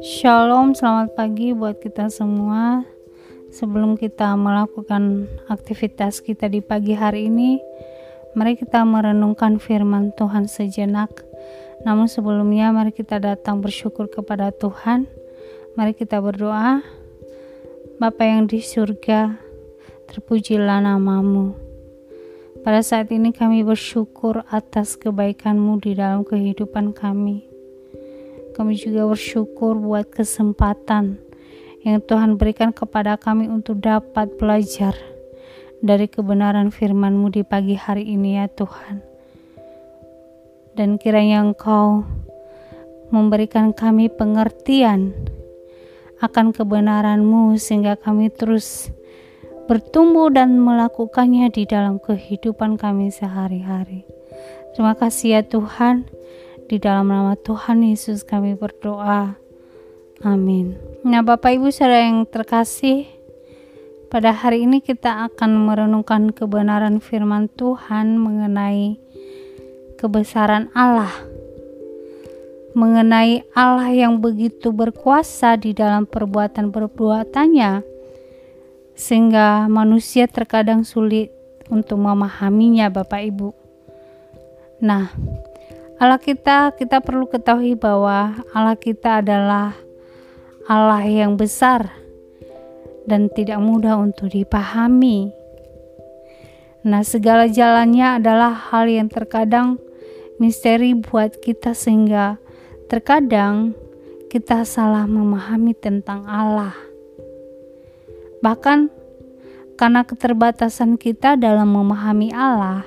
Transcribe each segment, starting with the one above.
Shalom, selamat pagi buat kita semua. Sebelum kita melakukan aktivitas kita di pagi hari ini, mari kita merenungkan firman Tuhan sejenak. Namun sebelumnya mari kita datang bersyukur kepada Tuhan. Mari kita berdoa. Bapa yang di surga, terpujilah namamu. Pada saat ini kami bersyukur atas kebaikanmu di dalam kehidupan kami. Kami juga bersyukur buat kesempatan yang Tuhan berikan kepada kami untuk dapat belajar dari kebenaran firman-Mu di pagi hari ini ya Tuhan. Dan kiranya Engkau memberikan kami pengertian akan kebenaran-Mu sehingga kami terus bertumbuh dan melakukannya di dalam kehidupan kami sehari-hari. Terima kasih ya Tuhan. Di dalam nama Tuhan Yesus kami berdoa. Amin. Nah, Bapak Ibu Saudara yang terkasih, pada hari ini kita akan merenungkan kebenaran firman Tuhan mengenai kebesaran Allah. Mengenai Allah yang begitu berkuasa di dalam perbuatan-perbuatannya sehingga manusia terkadang sulit untuk memahaminya Bapak Ibu. Nah, Allah kita, kita perlu ketahui bahwa Allah kita adalah Allah yang besar dan tidak mudah untuk dipahami. Nah, segala jalannya adalah hal yang terkadang misteri buat kita sehingga terkadang kita salah memahami tentang Allah. Bahkan karena keterbatasan kita dalam memahami Allah,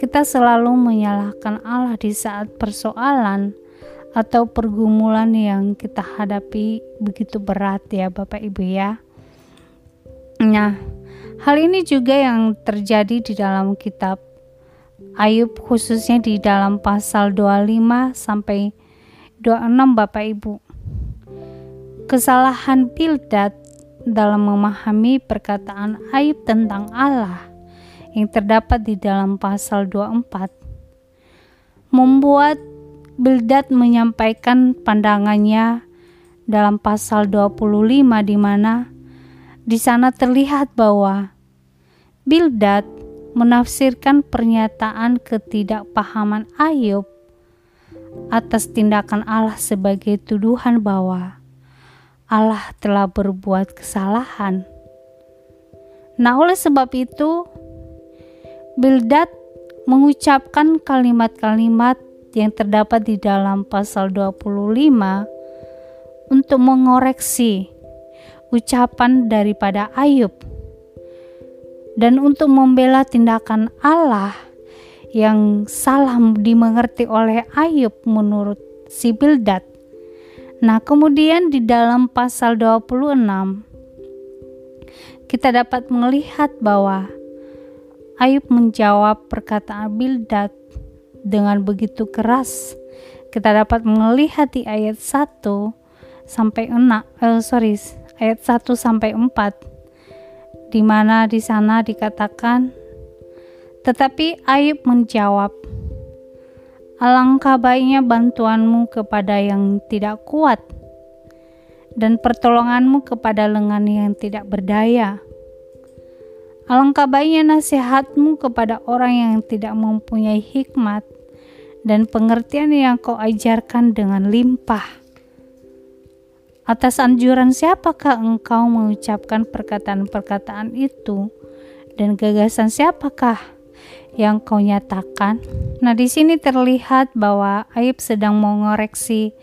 kita selalu menyalahkan Allah di saat persoalan atau pergumulan yang kita hadapi begitu berat ya Bapak Ibu ya. Nah, hal ini juga yang terjadi di dalam kitab Ayub khususnya di dalam pasal 25 sampai 26 Bapak Ibu. Kesalahan Bildad dalam memahami perkataan Ayub tentang Allah yang terdapat di dalam pasal 24 membuat Bildad menyampaikan pandangannya dalam pasal 25 di mana di sana terlihat bahwa Bildad menafsirkan pernyataan ketidakpahaman Ayub atas tindakan Allah sebagai tuduhan bahwa Allah telah berbuat kesalahan. Nah, oleh sebab itu, Bildad mengucapkan kalimat-kalimat yang terdapat di dalam pasal 25 untuk mengoreksi ucapan daripada Ayub dan untuk membela tindakan Allah yang salah dimengerti oleh Ayub menurut si Bildad. Nah, kemudian di dalam pasal 26 kita dapat melihat bahwa Ayub menjawab perkataan Bildad dengan begitu keras. Kita dapat melihat di ayat 1 sampai 6, eh, sorry, ayat 1 sampai 4 di mana di sana dikatakan tetapi Ayub menjawab Alangkah baiknya bantuanmu kepada yang tidak kuat dan pertolonganmu kepada lengan yang tidak berdaya. Alangkah baiknya nasihatmu kepada orang yang tidak mempunyai hikmat dan pengertian yang kau ajarkan dengan limpah. Atas anjuran siapakah engkau mengucapkan perkataan-perkataan itu dan gagasan siapakah yang kau nyatakan? Nah, di sini terlihat bahwa Ayub sedang mengoreksi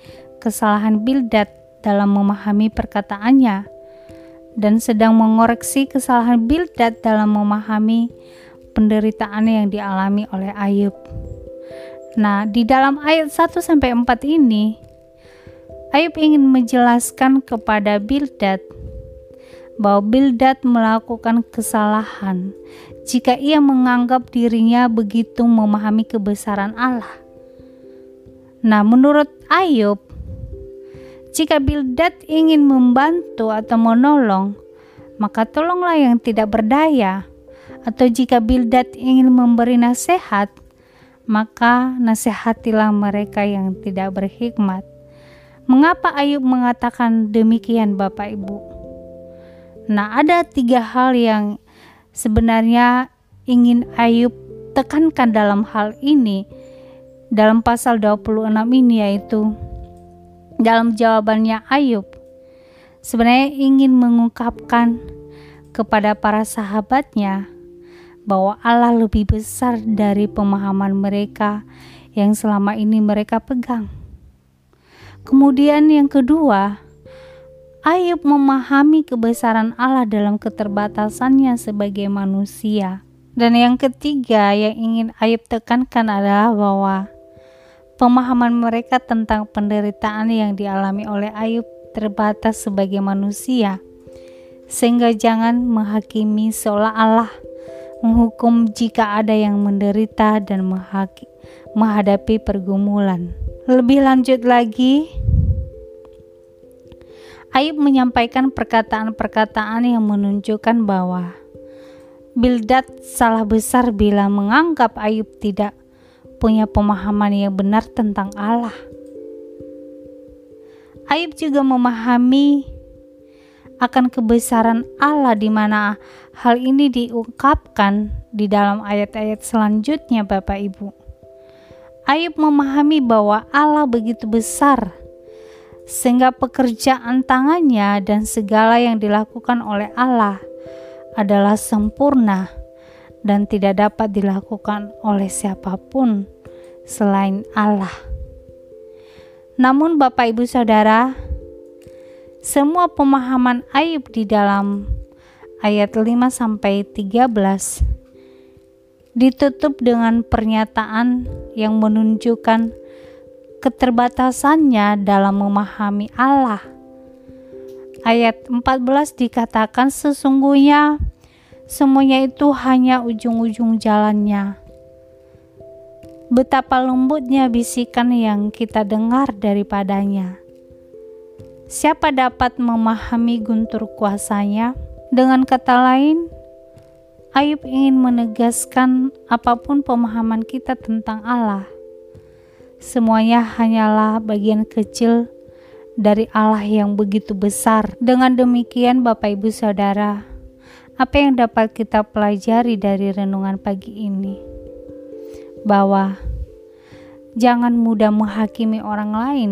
kesalahan Bildad dalam memahami perkataannya dan sedang mengoreksi kesalahan Bildad dalam memahami penderitaan yang dialami oleh Ayub. Nah, di dalam ayat 1 sampai 4 ini Ayub ingin menjelaskan kepada Bildad bahwa Bildad melakukan kesalahan jika ia menganggap dirinya begitu memahami kebesaran Allah. Nah, menurut Ayub, jika Bildad ingin membantu atau menolong, maka tolonglah yang tidak berdaya. Atau jika Bildad ingin memberi nasihat, maka nasihatilah mereka yang tidak berhikmat. Mengapa Ayub mengatakan demikian, Bapak Ibu? Nah, ada tiga hal yang sebenarnya ingin Ayub tekankan dalam hal ini dalam pasal 26 ini yaitu dalam jawabannya Ayub sebenarnya ingin mengungkapkan kepada para sahabatnya bahwa Allah lebih besar dari pemahaman mereka yang selama ini mereka pegang. Kemudian, yang kedua, Ayub memahami kebesaran Allah dalam keterbatasannya sebagai manusia. Dan yang ketiga yang ingin Ayub tekankan adalah bahwa pemahaman mereka tentang penderitaan yang dialami oleh Ayub terbatas sebagai manusia, sehingga jangan menghakimi seolah Allah menghukum jika ada yang menderita dan menghadapi pergumulan. Lebih lanjut lagi, Ayub menyampaikan perkataan-perkataan yang menunjukkan bahwa Bildad salah besar bila menganggap Ayub tidak punya pemahaman yang benar tentang Allah. Ayub juga memahami akan kebesaran Allah di mana hal ini diungkapkan di dalam ayat-ayat selanjutnya Bapak Ibu. Ayub memahami bahwa Allah begitu besar sehingga pekerjaan tangannya dan segala yang dilakukan oleh Allah adalah sempurna dan tidak dapat dilakukan oleh siapa pun selain Allah. Namun Bapak Ibu Saudara, semua pemahaman Ayub di dalam ayat 5 sampai 13 ditutup dengan pernyataan yang menunjukkan keterbatasannya dalam memahami Allah. Ayat 14 dikatakan sesungguhnya semuanya itu hanya ujung-ujung jalannya. Betapa lembutnya bisikan yang kita dengar daripadanya Siapa dapat memahami guntur kuasanya? Dengan kata lain, Ayub ingin menegaskan apa pun pemahaman kita tentang Allah. Semuanya hanyalah bagian kecil dari Allah yang begitu besar. Dengan demikian, Bapak, Ibu, Saudara, apa yang dapat kita pelajari dari renungan pagi ini? Bahwa jangan mudah menghakimi orang lain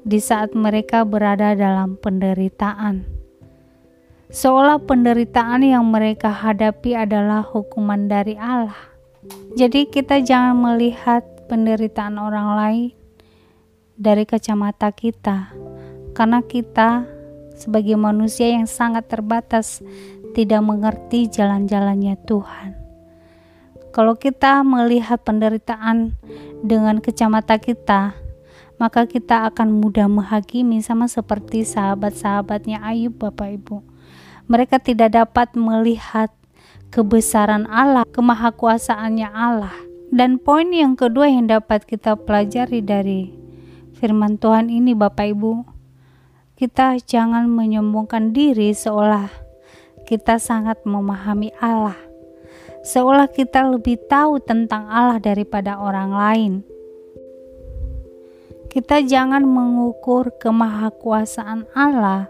di saat mereka berada dalam penderitaan. Seolah penderitaan yang mereka hadapi adalah hukuman dari Allah. Jadi, kita jangan melihat penderitaan orang lain dari kacamata kita, karena kita sebagai manusia yang sangat terbatas tidak mengerti jalan-jalannya Tuhan. Kalau kita melihat penderitaan dengan kacamata kita, maka kita akan mudah menghakimi sama seperti sahabat-sahabatnya Ayub Bapak Ibu. Mereka tidak dapat melihat kebesaran Allah, kemahakuasaannya Allah. Dan poin yang kedua yang dapat kita pelajari dari firman Tuhan ini Bapak Ibu, kita jangan menyombongkan diri seolah kita sangat memahami Allah. Seolah kita lebih tahu tentang Allah daripada orang lain kita jangan mengukur kemahakuasaan Allah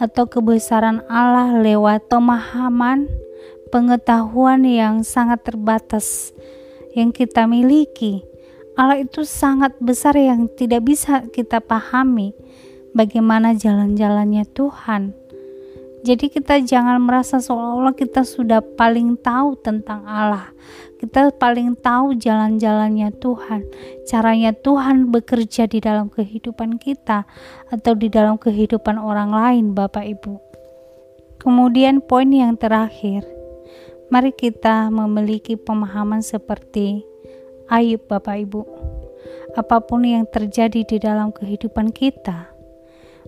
atau kebesaran Allah lewat pemahaman, pengetahuan yang sangat terbatas yang kita miliki. Allah itu sangat besar yang tidak bisa kita pahami bagaimana jalan-jalannya Tuhan. Jadi kita jangan merasa seolah-olah kita sudah paling tahu tentang Allah. Kita paling tahu jalan-jalannya Tuhan, caranya Tuhan bekerja di dalam kehidupan kita atau di dalam kehidupan orang lain, Bapak Ibu. Kemudian poin yang terakhir, mari kita memiliki pemahaman seperti Ayub Bapak Ibu. Apa pun yang terjadi di dalam kehidupan kita,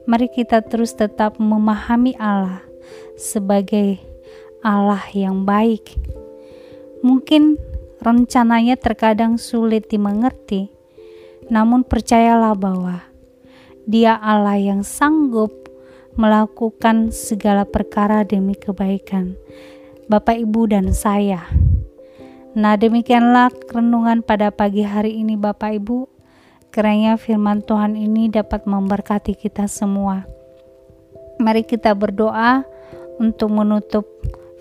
mari kita terus tetap memahami Allah sebagai Allah yang baik. Mungkin rencananya terkadang sulit dimengerti, namun percayalah bahwa Dia Allah yang sanggup melakukan segala perkara demi kebaikan Bapak, Ibu, dan saya. Nah, demikianlah renungan pada pagi hari ini Bapak Ibu. Kiranya firman Tuhan ini dapat memberkati kita semua. Mari kita berdoa untuk menutup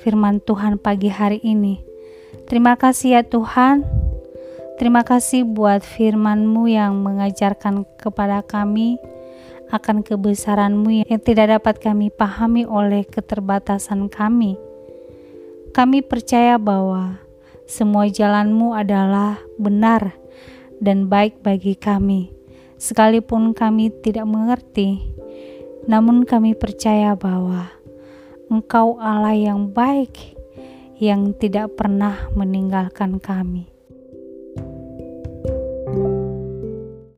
firman Tuhan pagi hari ini. Terima kasih ya Tuhan. Terima kasih buat firman-Mu yang mengajarkan kepada kami akan kebesaran-Mu yang tidak dapat kami pahami oleh keterbatasan kami. Kami percaya bahwa semua jalanmu adalah benar dan baik bagi kami, sekalipun kami tidak mengerti. Namun, kami percaya bahwa Engkau Allah yang baik, yang tidak pernah meninggalkan kami.